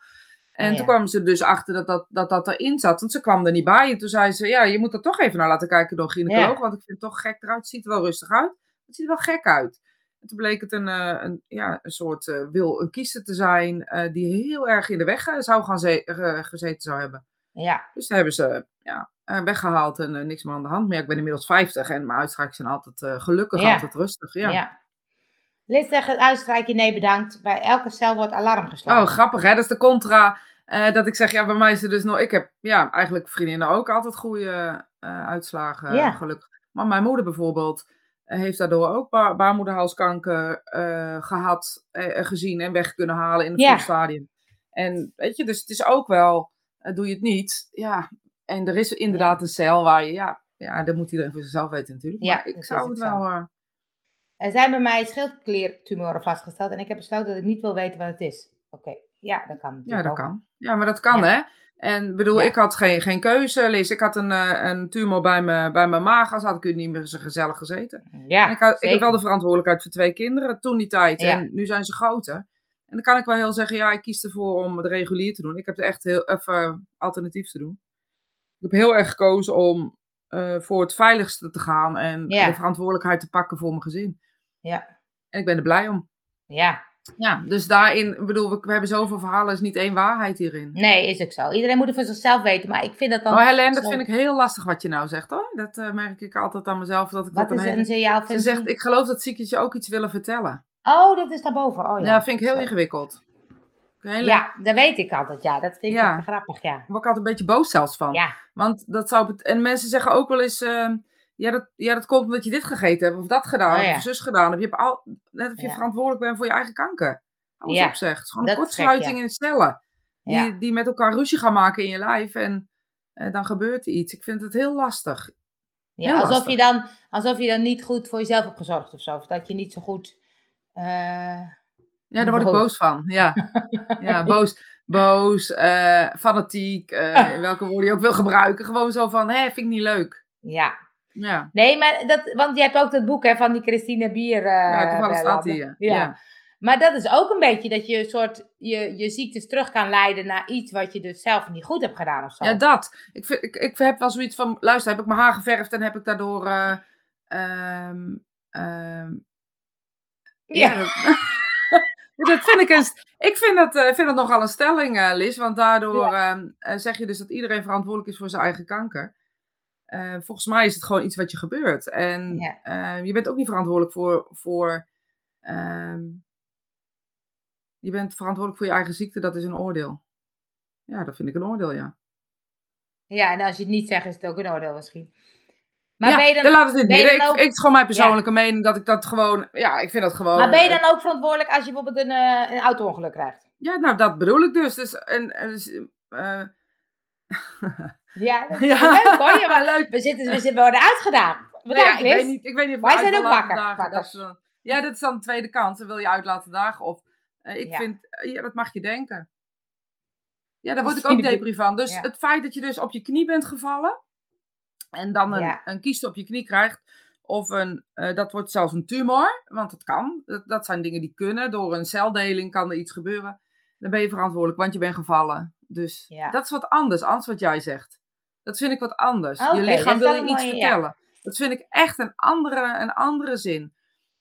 En toen ja. kwamen ze dus achter dat dat, dat dat erin zat. Want ze kwam er niet bij. En toen zei ze, ja, je moet er toch even naar laten kijken door een gynaecoloog. Want ik vind het toch gek eruit. Het ziet er wel rustig uit. Het ziet er wel gek uit. En toen bleek het een, eh, een, ja, een soort eh, wil, een kiezer te zijn eh, die heel erg in de weg zou gaan ze- gezeten zou hebben. Ja, Dus daar hebben ze ja, eh, weggehaald en niks meer aan de hand meer. Ik ben inmiddels 50 en mijn uitstrijken zijn altijd gelukkig, Ja. altijd rustig. Ja. ja. Liz zegt het uitstrijkje nee bedankt. Bij elke cel wordt alarm geslagen. Oh, grappig hè, dat is de contra. Eh, dat ik zeg, ja, bij mij is het dus nog, ik heb ja, eigenlijk vriendinnen ook altijd goede eh, uitslagen, Ja. gelukkig. Maar mijn moeder bijvoorbeeld eh, heeft daardoor ook ba- baarmoederhalskanker eh, gehad, eh, gezien en weg kunnen halen in het Ja. stadium. En weet je, dus het is ook wel, doe je het niet, ja. En er is inderdaad een cel waar je, ja, ja, dat moet iedereen voor zichzelf weten natuurlijk. Ja, maar ik dat is zou het zo. wel, Er zijn bij mij schildkliertumoren vastgesteld en ik heb besloten dat ik niet wil weten wat het is. Oké, ja, dat kan Ja, dat ook. kan. Ja, maar dat kan, hè? En bedoel, Ja. ik had geen, geen keuze, Liz. Ik had een, eh, een tumor bij, me, bij mijn maag, als had ik u niet meer zo gezellig gezeten. Ja, en ik, had, ik heb wel de verantwoordelijkheid voor twee kinderen toen die tijd. Ja. En nu zijn ze groter. En dan kan ik wel heel zeggen, ja, ik kies ervoor om het regulier te doen. Ik heb er echt heel even alternatief te doen. Ik heb heel erg gekozen om eh, voor het veiligste te gaan en Ja. de verantwoordelijkheid te pakken voor mijn gezin. Ja. En ik ben er blij om. Ja. Ja, dus daarin, ik bedoel, we, we hebben zoveel verhalen, er is niet één waarheid hierin. Nee, is ook zo. Iedereen moet het voor zichzelf weten, maar ik vind dat dan... Oh, Helene, dat vind ik heel lastig wat je nou zegt hoor. Dat eh, merk ik altijd aan mezelf. Dat ik Wat dat is een signaal? Ze zegt, ik geloof dat ziekjes je ook iets willen vertellen. Oh, dat is daarboven. Oh, ja. ja. vind ik heel ingewikkeld. Ja, dat weet ik altijd. Ja, dat vind ik Ja. grappig, ja. Daar word ik altijd een beetje boos zelfs van. Ja, Want dat zou... En mensen zeggen ook wel eens... ehm, ja, dat, ja, dat komt omdat je dit gegeten hebt. Of dat gedaan. Oh, ja. Of zus gedaan. Of je hebt al, net of je Ja. verantwoordelijk bent voor je eigen kanker. Hou eens Ja, op zeg. Het is gewoon dat een kortsluiting in de cellen. Die, die met elkaar ruzie gaan maken in je lijf. En eh, dan gebeurt er iets. Ik vind het heel lastig. ja heel alsof, lastig. je dan, alsof je dan niet goed voor jezelf hebt gezorgd of zo. Of dat je niet zo goed... eh, Ja, daar word ik Boos. van. Ja, ja boos, boos eh, fanatiek. eh, welke woorden je ook wil gebruiken. Gewoon zo van, hé, vind ik niet leuk. ja. Ja, Nee, maar dat, want je hebt ook dat boek hè, van die Christine Bier. eh ja toevallig staat hier. Ja. Ja. Maar dat is ook een beetje dat je een soort je, je ziektes terug kan leiden naar iets wat je dus zelf niet goed hebt gedaan of zo. Ja, dat. Ik, vind, ik, ik heb wel zoiets van, luister, heb ik mijn haar geverfd en heb ik daardoor... eh, ehm, ehm, ja, Ja. dat, vind ik een, ik vind dat, eh, vind dat nogal een stelling, Liz. Want daardoor ehm, eh, zeg je dus dat iedereen verantwoordelijk is voor zijn eigen kanker. Eh, volgens mij is het gewoon iets wat je gebeurt. En Ja. eh, je bent ook niet verantwoordelijk voor... voor ehm, je bent verantwoordelijk voor je eigen ziekte, dat is een oordeel. Ja, dat vind ik een oordeel, ja. Ja, en als je het niet zegt, is het ook een oordeel misschien. Maar ja, ben je dan, dan laat het in het ben je midden. dan Ik, ook- ik, het is gewoon mijn persoonlijke mening dat ik dat gewoon... Ja, ik vind dat gewoon... maar ben je dan ook verantwoordelijk als je bijvoorbeeld een, eh, een auto-ongeluk krijgt? Ja, nou, dat bedoel ik dus. dus en, dus, Ja, dat ja, leuk hoor. Ja, maar leuk. we, zitten, we zitten, we worden uitgedaan. Ja, ik, weet niet, ik weet niet Wij zijn ook wakker, dat is ja, dat is dan de tweede kant. Dan wil je uit laten dagen. Of, eh, ik Ja. vind, eh, ja, dat mag je denken. Ja, daar word ik ook de- depri van. Dus het feit dat je dus op je knie bent gevallen. En dan een, een kieste op je knie krijgt. Of een, eh, dat wordt zelfs een tumor. Want dat kan. Dat, dat zijn dingen die kunnen. Door een celdeling kan er iets gebeuren. Dan ben je verantwoordelijk, want je bent gevallen. Dus dat is wat anders, anders wat jij zegt. Dat vind ik wat anders. Je lichaam wil je iets mooie- ja. vertellen. Dat vind ik echt een andere, een andere zin.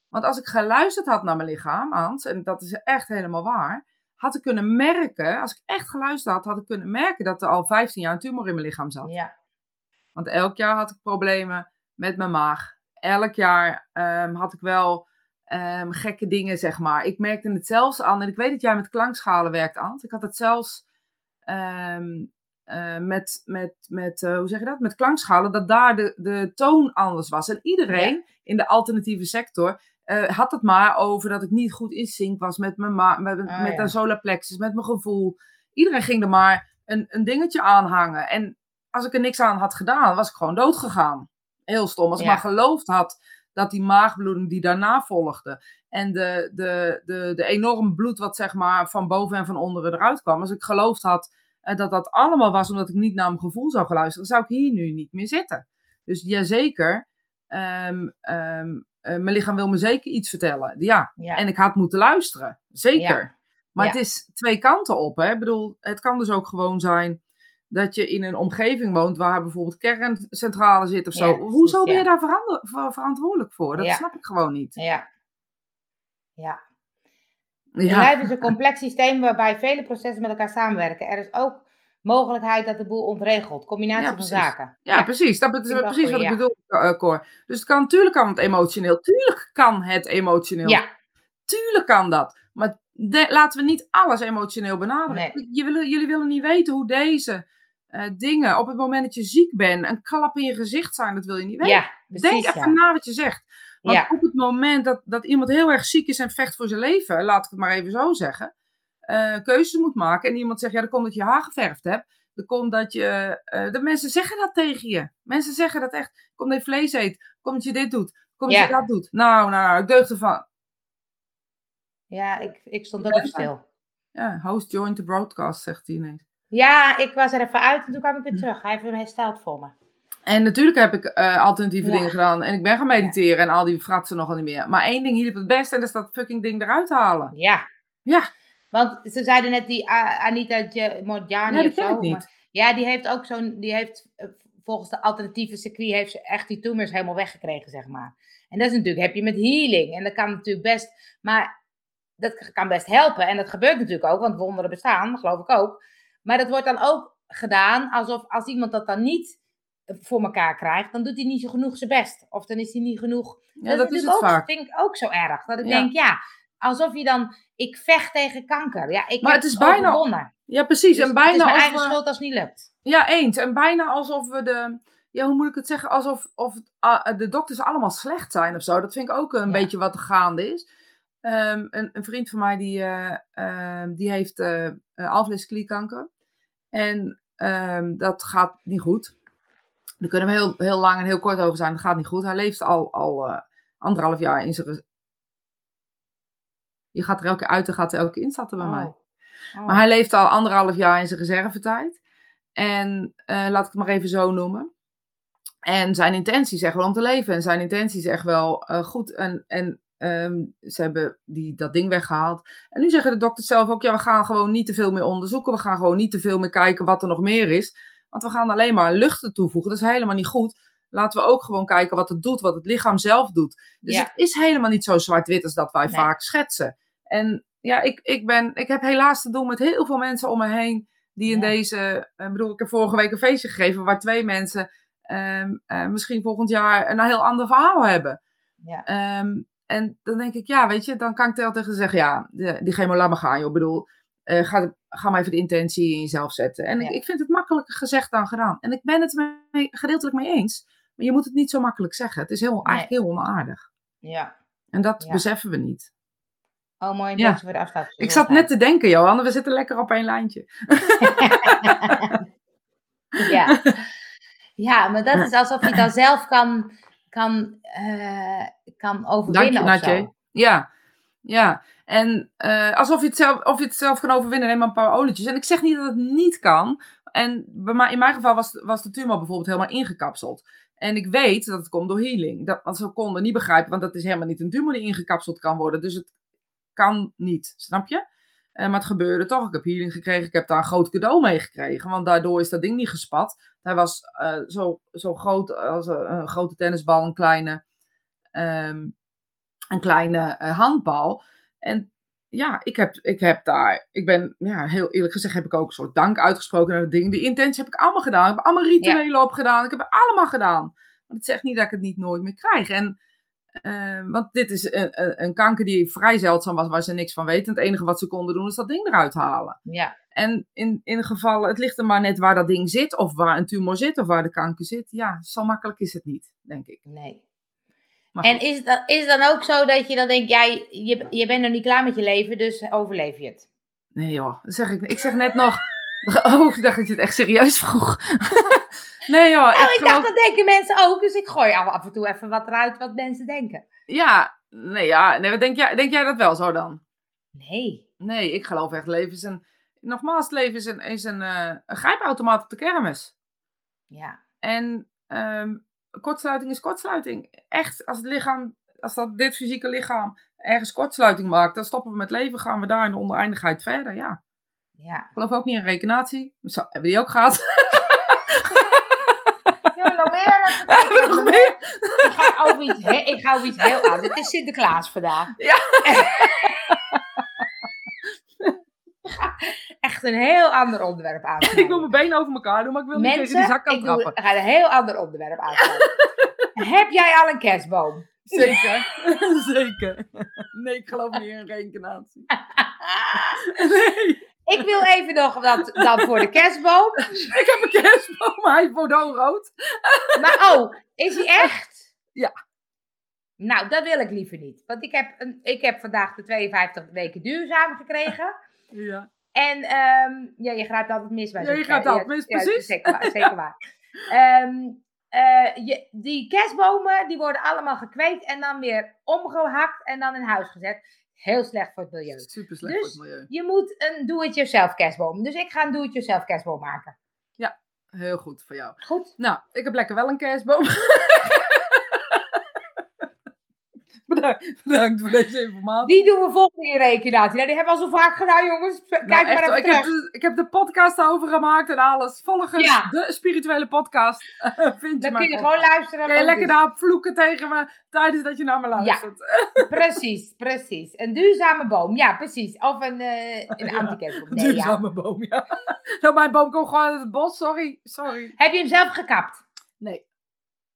Want als ik geluisterd had naar mijn lichaam, Hans, en dat is echt helemaal waar, had ik kunnen merken, als ik echt geluisterd had, had ik kunnen merken dat er al 15 jaar een tumor in mijn lichaam zat. Ja, Want elk jaar had ik problemen met mijn maag. Elk jaar ehm, had ik wel ehm, gekke dingen, zeg maar. Ik merkte het zelfs aan, en ik weet dat jij met klankschalen werkt, Ant. Ik had het zelfs ehm, eh, met, met, met eh, hoe zeg je dat? Met klankschalen, dat daar de, de toon anders was. En iedereen in de alternatieve sector eh, had het maar over dat ik niet goed in sync was met mijn ma- met, Ah, met ja. de solar plexus, met mijn gevoel. Iedereen ging er maar een, een dingetje aan hangen. En als ik er niks aan had gedaan, was ik gewoon dood gegaan. Heel stom. Als ik maar geloofd had dat die maagbloeding die daarna volgde. En de, de, de, de enorm bloed wat zeg maar van boven en van onderen eruit kwam. Als ik geloofd had dat dat allemaal was omdat ik niet naar mijn gevoel zou geluisteren, zou ik hier nu niet meer zitten. Dus jazeker, eh, mijn lichaam wil me zeker iets vertellen. Ja, ja. en ik had moeten luisteren. Zeker. Ja. Maar Ja. het is twee kanten op. Hè? Ik bedoel, het kan dus ook gewoon zijn dat je in een omgeving woont waar bijvoorbeeld kerncentrale zit of zo. Hoezo ben je daar verantwoordelijk voor? Dat snap ik gewoon niet. ja. ja. Ja, lijf is een complex systeem waarbij vele processen met elkaar samenwerken. Er is ook mogelijkheid dat de boel ontregelt. Combinatie Ja, van zaken. ja, precies. Dat is precies wat ik ja. bedoel, eh, Cor. Dus het kan, natuurlijk kan het emotioneel. Tuurlijk kan het emotioneel. Ja, Tuurlijk kan dat. Maar de- laten we niet alles emotioneel benaderen. Nee. Willen, jullie willen niet weten hoe deze eh, dingen op het moment dat je ziek bent, een klap in je gezicht zijn. Dat wil je niet weten. ja, Denk precies. even Ja. na wat je zegt. Want Ja. op het moment dat, dat iemand heel erg ziek is en vecht voor zijn leven, laat ik het maar even zo zeggen, eh, keuzes moet maken en iemand zegt, ja, dat komt dat je haar geverfd hebt. Dat komt dat je, eh, de mensen zeggen dat tegen je. Mensen zeggen dat echt. Komt dat je vlees eet. Komt dat je dit doet. Komt dat Ja. je dat doet. Nou, nou, nou, ik deug ervan. Ja, ik, ik stond ook even stil. Ja, host joined the broadcast, zegt hij ineens. Ja, ik was er even uit en toen kwam ik weer terug. Hij heeft hem hersteld voor me. En natuurlijk heb ik eh, alternatieve Ja. dingen gedaan. En ik ben gaan mediteren en al die fratsen nogal niet meer. Maar één ding hielp het best en dat is dat fucking ding eruit halen. Ja. Ja. Want ze zeiden net die Anita Morgiani Ja, of zo. maar- ja, die heeft ook zo'n, die heeft eh, volgens de alternatieve circuit heeft ze echt die tumors helemaal weggekregen, zeg maar. En dat is natuurlijk, heb je met healing. En dat kan natuurlijk best, maar dat kan best helpen. En dat gebeurt natuurlijk ook, want wonderen bestaan, geloof ik ook. Maar dat wordt dan ook gedaan alsof als iemand dat dan niet voor elkaar krijgt, dan doet hij niet zo genoeg zijn best. Of dan is hij niet genoeg Ja, dat, is het ook, vaak. vind ik ook zo erg. Dat ik Ja. denk, ja, alsof je dan, ik vecht tegen kanker. Ja, ik Maar heb het is bijna- overwonnen. Ja, precies. Dus en het is bijna mijn als eigen we- schuld als het niet lukt. Ja, eens. En bijna alsof we de. Ja, hoe moet ik het zeggen? Alsof of, het, ah, de dokters allemaal slecht zijn of zo. Dat vind ik ook een Ja. beetje wat er gaande is. Ehm, een, een vriend van mij die, eh, ehm, die heeft uh, alvleesklierkanker. En ehm, dat gaat niet goed. Daar kunnen we heel, heel lang en heel kort over zijn. Dat gaat niet goed. Hij leeft al, al eh, anderhalf jaar in zijn. Je gaat er elke uit en gaat er elke in bij mij. Oh. Maar hij leeft al anderhalf jaar in zijn reservetijd. En eh, laat ik het maar even zo noemen. En zijn intentie is echt wel om te leven. En zijn intentie is echt wel eh, goed. En, en ehm, ze hebben die, dat ding weggehaald. En nu zeggen de dokters zelf ook: ja, we gaan gewoon niet te veel meer onderzoeken. We gaan gewoon niet te veel meer kijken wat er nog meer is. Want we gaan alleen maar luchten toevoegen. Dat is helemaal niet goed. Laten we ook gewoon kijken wat het doet, wat het lichaam zelf doet. Dus Ja. het is helemaal niet zo zwart-wit als dat wij Nee. vaak schetsen. En ja, ik, ik, ben, ik heb helaas te doen met heel veel mensen om me heen. Die in Ja. deze. Ik bedoel, ik heb vorige week een feestje gegeven waar twee mensen. ehm, eh, misschien volgend jaar een heel ander verhaal hebben. Ja. Ehm, en dan denk ik, ja, weet je, dan kan ik tegen tegen zeggen, ja, die, die chemo, laat maar gaan, joh. Ik bedoel, eh, ga, ga maar even de intentie in jezelf zetten. En ik, Ja. ik vind het makkelijker gezegd dan gedaan. En ik ben het mee, gedeeltelijk mee eens. Maar je moet het niet zo makkelijk zeggen. Het is heel, eigenlijk heel onaardig. ja. En dat Ja. beseffen we niet. Oh, mooi. Ja. Ik zat net te denken, Johan, we zitten lekker op één lijntje. ja. ja, maar dat is alsof je dan zelf kan, kan, eh, kan Dank overwinnen je. Ja, ja. En eh, alsof je, het zelf, of je het zelf kan overwinnen, neem maar een paar olietjes. En ik zeg niet dat het niet kan. En bij mij, in mijn geval was, was de tumor bijvoorbeeld helemaal ingekapseld. En ik weet dat het komt door healing. Dat, want ze konden niet begrijpen, want dat is helemaal niet een tumor die ingekapseld kan worden. Dus het kan niet, snap je? Eh, maar het gebeurde toch. Ik heb healing gekregen. Ik heb daar een groot cadeau mee gekregen. Want daardoor is dat ding niet gespat. Hij was eh, zo, zo groot als een, grote tennisbal, een kleine, ehm, een kleine handbal. En ja, ik heb, ik heb daar, ik ben, ja, heel eerlijk gezegd, heb ik ook een soort dank uitgesproken naar het ding. Die intentie heb ik allemaal gedaan. Ik heb allemaal rituelen opgedaan. Ik heb het allemaal gedaan. Maar het zegt niet dat ik het niet nooit meer krijg. En, eh, want dit is een, een, een kanker die vrij zeldzaam was, waar ze niks van weten. Het enige wat ze konden doen is dat ding eruit halen. Ja, En in, in geval, het ligt er maar net waar dat ding zit, of waar een tumor zit, of waar de kanker zit. Ja, zo makkelijk is het niet, denk ik. nee. Maar En is het, dan, is het dan ook zo dat je dan denkt, jij, je, je bent nog niet klaar met je leven, dus overleef je het? Nee joh, dat zeg ik, ik zeg net nog. Oh, ik dacht dat je het echt serieus vroeg. nee joh, Oh, ik ik geloof- dacht, dat denken mensen ook, dus ik gooi af, en toe even wat eruit wat mensen denken. Ja, nee, ja, nee, denk jij, denk jij dat wel zo dan? Nee. Nee, ik geloof echt, leven is een, nogmaals, leven is een, is een, eh, een grijpautomaat op de kermis. Ja, En ehm, kortsluiting is kortsluiting. Echt, als het lichaam, als dat dit fysieke lichaam ergens kortsluiting maakt, dan stoppen we met leven, gaan we daar in de oneindigheid verder, ja. ja. Ik geloof ook niet in reïncarnatie. Zo, hebben we die ook gehad? Ja, nog meer. dat- Hebben we nog meer? Ik ga over iets, he- ik ga over iets heel aan. Het is Sinterklaas vandaag. Ja. Echt een heel ander onderwerp aan. Ik wil mijn benen over elkaar doen, maar ik wil niet tegen die Mensen, zak kan ik doe, trappen. ga een heel ander onderwerp aansnijden. Heb jij al een kerstboom? Zeker. Zeker. Nee, ik geloof niet in reïncarnatie. Nee. Ik wil even nog dat dan voor de kerstboom. Ik heb een kerstboom, maar hij is bordeauxrood. Maar oh, is hij echt? Ja. Nou, dat wil ik liever niet. Want ik heb, een, ik heb vandaag de 52 weken duurzaam gekregen. Ja. En ehm, ja, je gaat altijd mis bij Ja, je gaat altijd mis, precies. zeker waar. Zeker waar. Ehm, eh, je, die kerstbomen die worden allemaal gekweekt en dan weer omgehakt en dan in huis gezet. Heel slecht voor het milieu. Super slecht Dus- voor het milieu. Je moet een do-it-yourself kerstboom. Dus ik ga een do-it-yourself kerstboom maken. Heel goed voor jou. Goed? Nou, ik heb lekker wel een kerstboom. Bedankt, bedankt voor deze informatie. Die doen we volgende keer rekenatie. Nou, die hebben we al zo vaak gedaan, jongens. Kijk Nou, maar even ik, heb, de- ik heb de podcast over gemaakt en alles. Volgens Ja. de spirituele podcast vind je Dan kun je gewoon luisteren. Kun je lekker dus. daarop vloeken tegen me tijdens dat je naar me luistert. Precies, precies. Een duurzame boom. Ja, precies. Of een, eh een Ja, ja. duurzame boom, ja. Nou, mijn boom komt gewoon uit het bos, sorry. Sorry. Heb je hem zelf gekapt? Nee,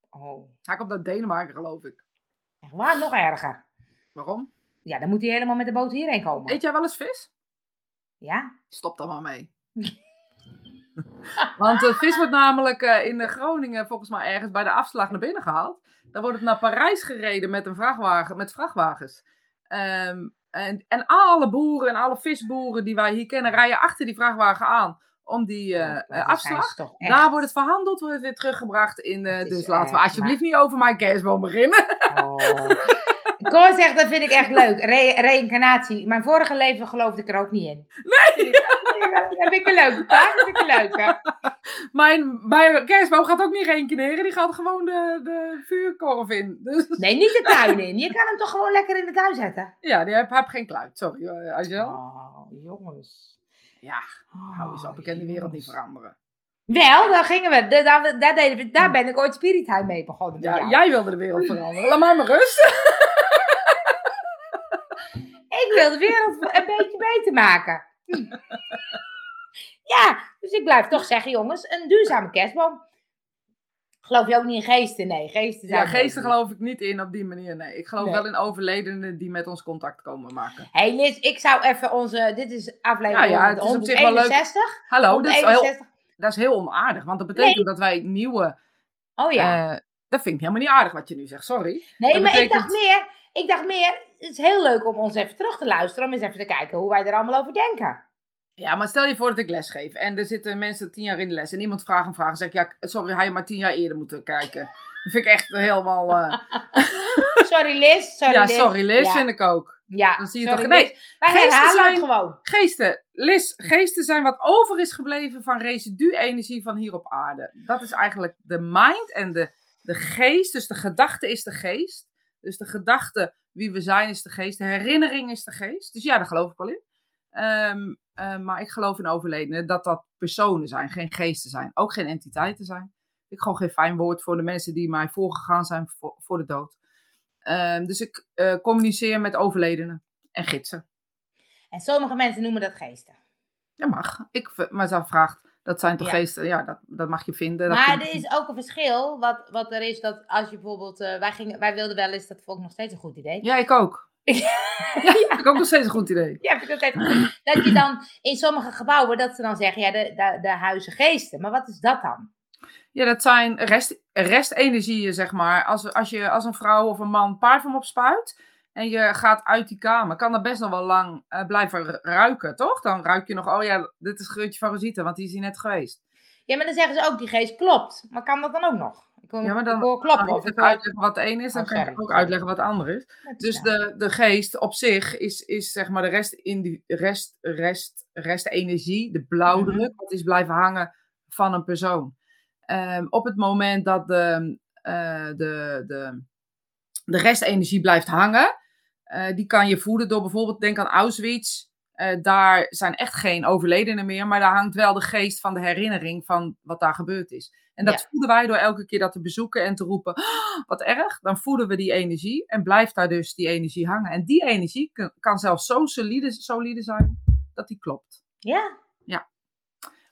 Oh, hij komt uit Denemarken, geloof ik. Echt waar? Nog erger. Waarom? Ja, dan moet hij helemaal met de boot hierheen komen. Eet jij wel eens vis? Ja? Stop daar maar mee. Want de vis wordt namelijk eh, in Groningen volgens mij ergens bij de afslag naar binnen gehaald. Dan wordt het naar Parijs gereden met een vrachtwagen, met vrachtwagens. Ehm, en, en alle boeren en alle visboeren die wij hier kennen, rijden achter die vrachtwagen aan om die eh, Oh, eh, zijn afslag. Daar wordt het verhandeld, wordt het weer teruggebracht in. eh, dus laten we alsjeblieft niet over mijn kerstboom beginnen. Oh. Cor zegt, dat vind ik echt leuk. Re reïncarnatie. Mijn vorige leven geloofde ik er ook niet in. Nee! Dat vind ik een leuk. Dat vind ik een leuke. Mijn, mijn kerstboom gaat ook niet reïncarneren, die gaat gewoon de, de vuurkorf in. Dus Nee, niet de tuin in. Je kan hem toch gewoon lekker in de tuin zetten? ja, die heb, heb geen kluit. Sorry, uh, Angel. Oh, jongens. Ja, hou eens op, ik kan de wereld niet veranderen. Wel, daar gingen we. Daar, daar, daar deden we, daar ben ik ooit Spirit Time mee begonnen. Ja, jij wilde de wereld veranderen. Laat mij maar rust. Ik wil de wereld een beetje beter maken. ja, dus ik blijf toch zeggen, jongens, een duurzame kerstboom. Geloof je ook niet in geesten? Nee, geesten zijn Ja, geesten geloof ik niet in op die manier. Nee, ik geloof Nee. wel in overledenen die met ons contact komen maken. Hé hey Liz, ik zou even onze, dit is aflevering Ja, ja, het is op zich wel leuk. 161. Hallo, dat is, heel, 161. dat is heel onaardig. Want dat betekent dat wij nieuwe... Oh ja. eh, dat vind ik helemaal niet aardig wat je nu zegt, sorry. nee, dat maar ik dacht meer, ik dacht meer, het is heel leuk om ons even terug te luisteren, om eens even te kijken hoe wij er allemaal over denken. Ja, maar stel je voor dat ik les geef en er zitten mensen tien jaar in de les en iemand vraagt een vraag en zeg ik, ja, sorry, hij maar tien jaar eerder moeten kijken. Dat vind ik echt helemaal... eh, Sorry Liz, sorry ja, Liz. sorry, Liz Ja, vind ik ook. Ja, Dan zie je sorry, toch... Nee. Wij geesten zijn- gewoon. Geesten, Liz, geesten zijn wat over is gebleven van residu-energie van hier op aarde. Dat is eigenlijk de mind en de, de geest. Dus de gedachte is de geest. Dus de gedachte, wie we zijn, is de geest. De herinnering is de geest. Dus ja, daar geloof ik wel in. Ehm, eh, maar ik geloof in overledenen dat dat personen zijn, geen geesten zijn. Ook geen entiteiten zijn. Ik gewoon geen fijn woord voor de mensen die mij voorgegaan zijn voor, voor de dood. Ehm, dus ik eh, communiceer met overledenen en gidsen. En sommige mensen noemen dat geesten. Ja, mag. Ik, ze vraagt, dat zijn toch Ja. geesten? Ja, dat, dat mag je vinden. Dat Maar er is ook een verschil, wat, wat er is, dat als je bijvoorbeeld, eh, wij, gingen, wij wilden wel eens, dat vond ik nog steeds een goed idee. Ja, ik ook. Ja, ik ook nog steeds een goed idee. Ja, ik nog steeds goed. Dat je dan in sommige gebouwen, dat ze dan zeggen, ja, de, de, de huizen geesten. Maar wat is dat dan? Ja, dat zijn rest, restenergieën, zeg maar. Als, als je als een vrouw of een man parfum opspuit en je gaat uit die kamer, kan dat best nog wel lang eh, blijven ru- ruiken, toch? Dan ruik je nog, oh ja, dit is het geurtje van Rosita, want die is hier net geweest. Ja, maar dan zeggen ze ook, die geest klopt. Maar kan dat dan ook nog? Ja, maar dan- hoor kloppen. Als ik uitleggen wat de een is, dan Oh, kan ik ook sorry. uitleggen wat de ander is. Dus de, de geest op zich is, is zeg maar de rest, in die rest, rest, rest energie, de blauwdruk, wat is blijven hangen van een persoon. Ehm, op het moment dat de, eh, de, de, de restenergie blijft hangen, eh, die kan je voeden door bijvoorbeeld, denk aan Auschwitz. Eh, daar zijn echt geen overledenen meer, maar daar hangt wel de geest van de herinnering van wat daar gebeurd is. En dat Ja. voeden wij door elke keer dat te bezoeken en te roepen, "Ah, wat erg. Dan voeden we die energie en blijft daar dus die energie hangen. En die energie kan, kan zelfs zo solide, solide zijn dat die klopt. Ja,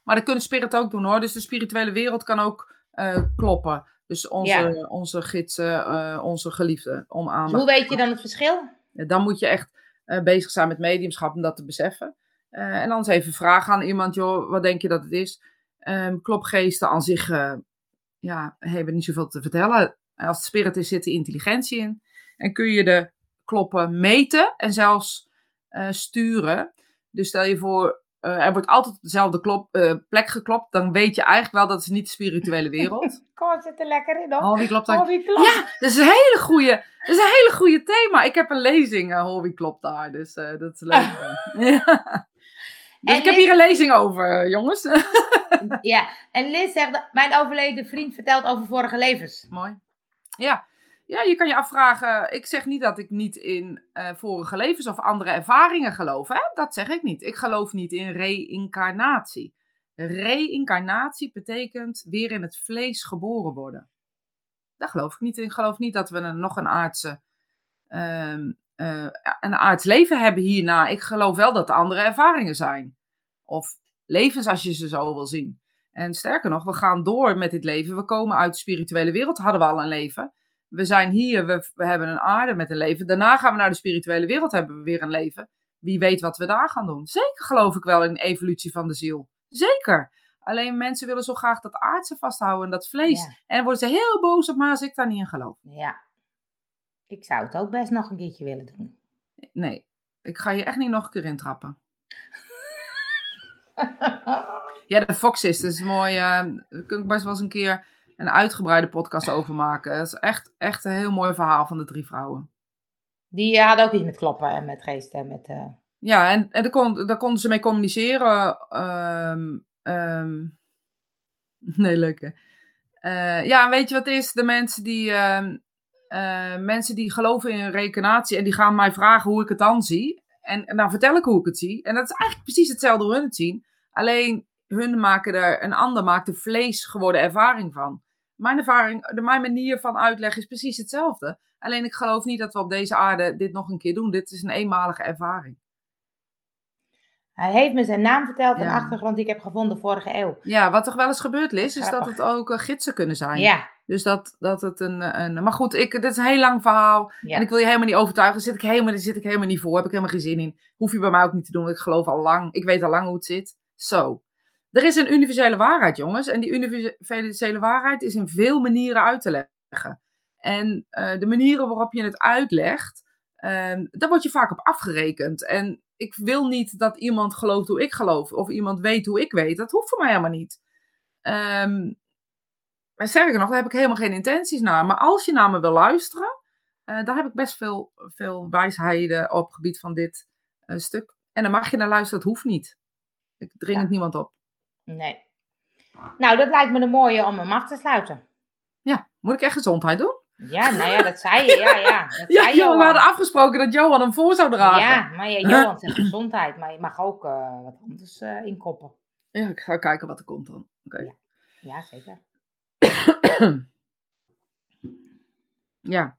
Maar dat kunnen spirits ook doen hoor. Dus de spirituele wereld kan ook eh, kloppen. Dus onze, onze gidsen, eh, onze geliefden om dus aandacht. hoe weet je dan het verschil? Ja, Dan moet je echt bezig zijn met mediumschap om dat te beseffen. Eh, en anders even vragen aan iemand, joh, wat denk je dat het is? Ehm, klopgeesten aan zich eh, ja, hebben niet zoveel te vertellen. Als het spirit is, zit de intelligentie in. En kun je de kloppen meten en zelfs eh, sturen. Dus stel je voor, eh, er wordt altijd op dezelfde klop, eh, plek geklopt. Dan weet je eigenlijk wel dat het niet de spirituele wereld. Kom, zit er lekker in, hoor. Wie klopt dan? Klopt? Ja, dat is een hele goede, dat is een hele goede thema. Ik heb een lezing, uh, Holby klopt daar, dus eh, dat is leuk. ja. Dus En ik heb hier een lezing over, eh, jongens. Ja, en Liz zegt, mijn overleden vriend vertelt over vorige levens. Mooi. Ja. Ja, je kan je afvragen. Ik zeg niet dat ik niet in uh, vorige levens of andere ervaringen geloof. Hè? Dat zeg ik niet. Ik geloof niet in reïncarnatie. Reïncarnatie betekent weer in het vlees geboren worden. Daar geloof ik niet in. Ik geloof niet dat we nog een aardse. Uh, uh, een aards leven hebben hierna. Ik geloof wel dat er andere ervaringen zijn. Of levens als je ze zo wil zien. En sterker nog, we gaan door met dit leven. We komen uit de spirituele wereld, hadden we al een leven. We zijn hier, we, we hebben een aarde met een leven. Daarna gaan we naar de spirituele wereld, hebben we weer een leven. Wie weet wat we daar gaan doen. Zeker geloof ik wel in evolutie van de ziel. Zeker. Alleen mensen willen zo graag dat aardse vasthouden en dat vlees. En dan worden ze heel boos op me als ik daar niet in geloof. Ja. Ik zou het ook best nog een keertje willen doen. Nee, ik ga je echt niet nog een keer intrappen. ja, de Fox Sisters is mooi. Uh, daar kun ik best wel eens een keer een uitgebreide podcast over maken. Het is echt, echt een heel mooi verhaal van de drie vrouwen. Die hadden ook iets met kloppen en met geesten en met... Uh... Ja, en, en daar, kon, daar konden ze mee communiceren. Um, um... nee, leuk hè? Uh, ja, en weet je wat is? De mensen die, uh, mensen die geloven in reïncarnatie en die gaan mij vragen hoe ik het dan zie. En, en dan vertel ik hoe ik het zie. En dat is eigenlijk precies hetzelfde hoe hun het zien. Alleen hun maken er, een ander maakt er vlees geworden ervaring van. Mijn ervaring, de, mijn manier van uitleggen is precies hetzelfde. Alleen ik geloof niet dat we op deze aarde dit nog een keer doen. Dit is een eenmalige ervaring. Hij heeft me zijn naam verteld en achtergrond die ik heb gevonden vorige eeuw. Ja, wat toch wel eens gebeurd is, is dat het ook uh, gidsen kunnen zijn. Ja. Dus dat, dat het een, een... Maar goed, ik, dit is een heel lang verhaal. En ik wil je helemaal niet overtuigen. Daar zit, ik helemaal, daar zit ik helemaal niet voor. Heb ik helemaal geen zin in. Hoef je bij mij ook niet te doen. Ik geloof al lang. Ik weet al lang hoe het zit. Zo. Er is een universele waarheid, jongens. En die universele waarheid is in veel manieren uit te leggen. En uh, de manieren waarop je het uitlegt, uh, daar word je vaak op afgerekend. En ik wil niet dat iemand gelooft hoe ik geloof. Of iemand weet hoe ik weet. Dat hoeft voor mij helemaal niet. Um, maar sterker nog, daar heb ik helemaal geen intenties naar. Maar als je naar me wil luisteren, uh, daar heb ik best veel, veel wijsheden op het gebied van dit uh, stuk. En dan mag je naar luisteren, dat hoeft niet. Ik dring het niemand op. Nee. Nou, dat lijkt me een mooie om hem af te sluiten. Ja, moet ik echt gezondheid doen? Ja, nou ja, dat zei je. Ja, ja. Dat ja, zei Johan, we hadden afgesproken dat Johan hem voor zou dragen. Ja, maar ja, Johan zegt gezondheid. Maar je mag ook uh, wat anders uh, inkoppen. Ja, ik ga kijken wat er komt dan. Okay. Ja. ja, zeker. ja.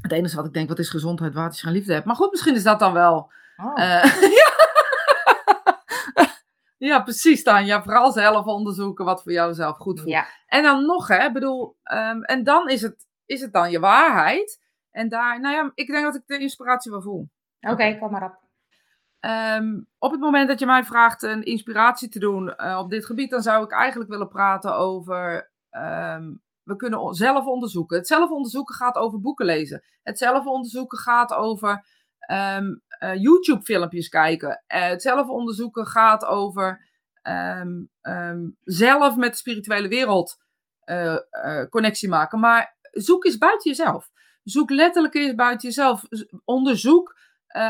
Het enige wat ik denk, wat is gezondheid, wat is geen liefde heb. Maar goed, misschien is dat dan wel... Oh. Uh, ja. Ja, precies, dan. Ja, vooral zelf onderzoeken wat voor jou zelf goed voelt. Ja. En dan nog, hè, bedoel, um, en dan is het, is het dan je waarheid. En daar, nou ja, ik denk dat ik de inspiratie wel voel. Oké, okay, kom maar op. Um, op het moment dat je mij vraagt een inspiratie te doen uh, op dit gebied, dan zou ik eigenlijk willen praten over. Um, we kunnen zelf onderzoeken. Het zelf onderzoeken gaat over boeken lezen. Het zelf onderzoeken gaat over um, YouTube-filmpjes kijken. Uh, het zelf onderzoeken gaat over um, um, zelf met de spirituele wereld uh, connectie maken. Maar zoek eens buiten jezelf. Zoek letterlijk eens buiten jezelf. Onderzoek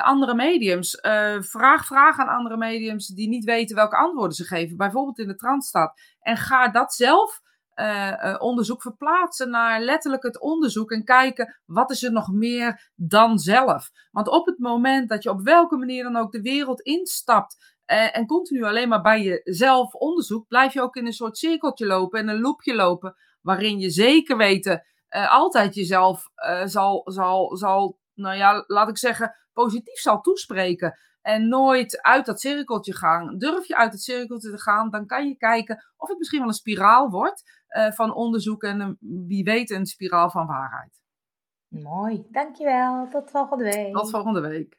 andere mediums. vraag vragen aan andere mediums die niet weten welke antwoorden ze geven. Bijvoorbeeld in de transstaat. En ga dat zelf uh, uh, onderzoek verplaatsen naar letterlijk het onderzoek en kijken wat is er nog meer dan zelf. Want op het moment dat je op welke manier dan ook de wereld instapt uh, en continu alleen maar bij jezelf onderzoekt, blijf je ook in een soort cirkeltje lopen en een loopje lopen waarin je zeker weten altijd jezelf zal, zal, zal, nou ja, laat ik zeggen, positief zal toespreken en nooit uit dat cirkeltje gaan. Durf je uit het cirkeltje te gaan, dan kan je kijken of het misschien wel een spiraal wordt uh, van onderzoek en wie weet een spiraal van waarheid. Mooi, dankjewel. Tot volgende week. Tot volgende week.